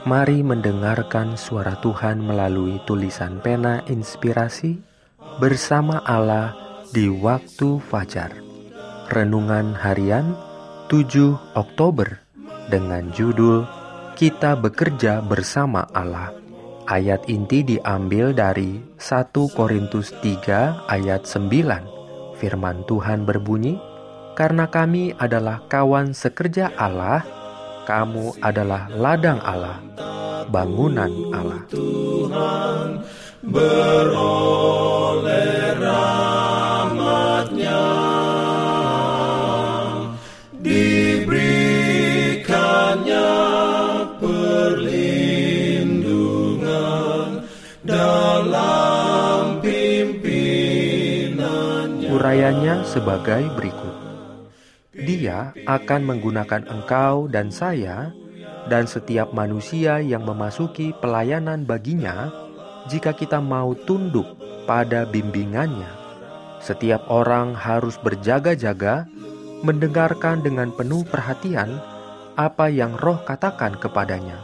Mari mendengarkan suara Tuhan melalui tulisan pena inspirasi bersama Allah di waktu fajar. Renungan harian 7 Oktober dengan judul Kita bekerja bersama Allah. Ayat inti diambil dari 1 Korintus 3 ayat 9. Firman Tuhan berbunyi, "Karena kami adalah kawan sekerja Allah, kamu adalah ladang Allah, bangunan Allah. Tuhan beroleh rahmatnya. Diberikannya perlindungan dalam pimpinannya. Urayanya sebagai berikut dia akan menggunakan engkau dan saya dan setiap manusia yang memasuki pelayanan baginya jika kita mau tunduk pada bimbingannya. Setiap orang harus berjaga-jaga mendengarkan dengan penuh perhatian apa yang roh katakan kepadanya.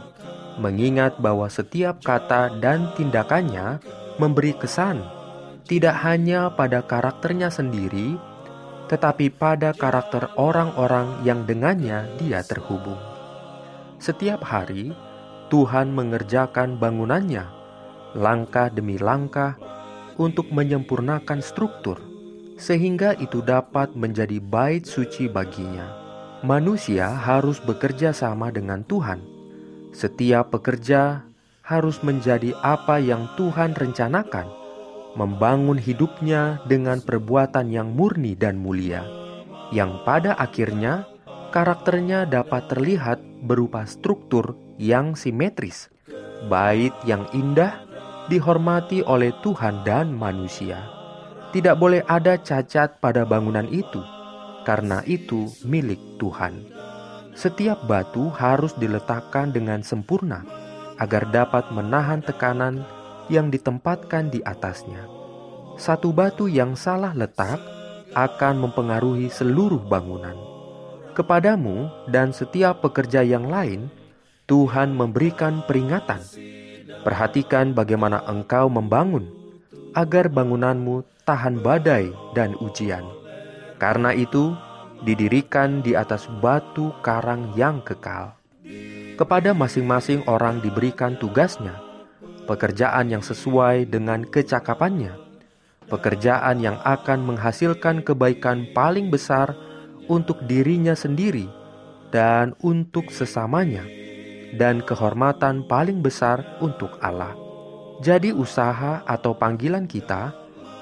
Mengingat bahwa setiap kata dan tindakannya memberi kesan tidak hanya pada karakternya sendiri, tetapi pada karakter orang-orang yang dengannya dia terhubung. Setiap hari, Tuhan mengerjakan bangunannya, langkah demi langkah, untuk menyempurnakan struktur, sehingga itu dapat menjadi bait suci baginya. Manusia harus bekerja sama dengan Tuhan. Setiap pekerja harus menjadi apa yang Tuhan rencanakan membangun hidupnya dengan perbuatan yang murni dan mulia, yang pada akhirnya karakternya dapat terlihat berupa struktur yang simetris, bait yang indah, dihormati oleh Tuhan dan manusia. Tidak boleh ada cacat pada bangunan itu, karena itu milik Tuhan. Setiap batu harus diletakkan dengan sempurna agar dapat menahan tekanan yang ditempatkan di atasnya. Satu batu yang salah letak akan mempengaruhi seluruh bangunan. Kepadamu dan setiap pekerja yang lain, Tuhan memberikan peringatan. Perhatikan bagaimana engkau membangun, agar bangunanmu tahan badai dan ujian. Karena itu, didirikan di atas batu karang yang kekal. Kepada masing-masing orang diberikan tugasnya pekerjaan yang sesuai dengan kecakapannya, pekerjaan yang akan menghasilkan kebaikan paling besar untuk dirinya sendiri dan untuk sesamanya, dan kehormatan paling besar untuk Allah. Jadi, usaha atau panggilan kita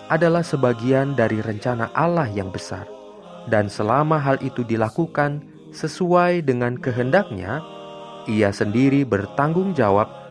adalah sebagian dari rencana Allah yang besar, dan selama hal itu dilakukan sesuai dengan kehendaknya, Ia sendiri bertanggung jawab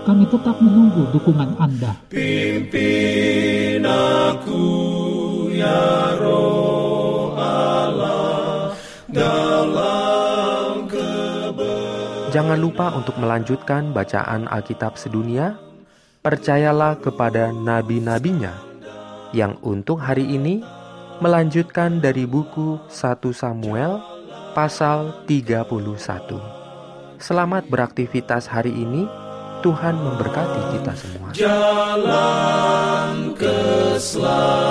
Kami tetap menunggu dukungan Anda. Pimpin aku ya roh Allah dalam Jangan lupa untuk melanjutkan bacaan Alkitab sedunia. Percayalah kepada nabi-nabinya yang untuk hari ini melanjutkan dari buku 1 Samuel pasal 31. Selamat beraktivitas hari ini. Tuhan memberkati kita semua. Jalan keselamatan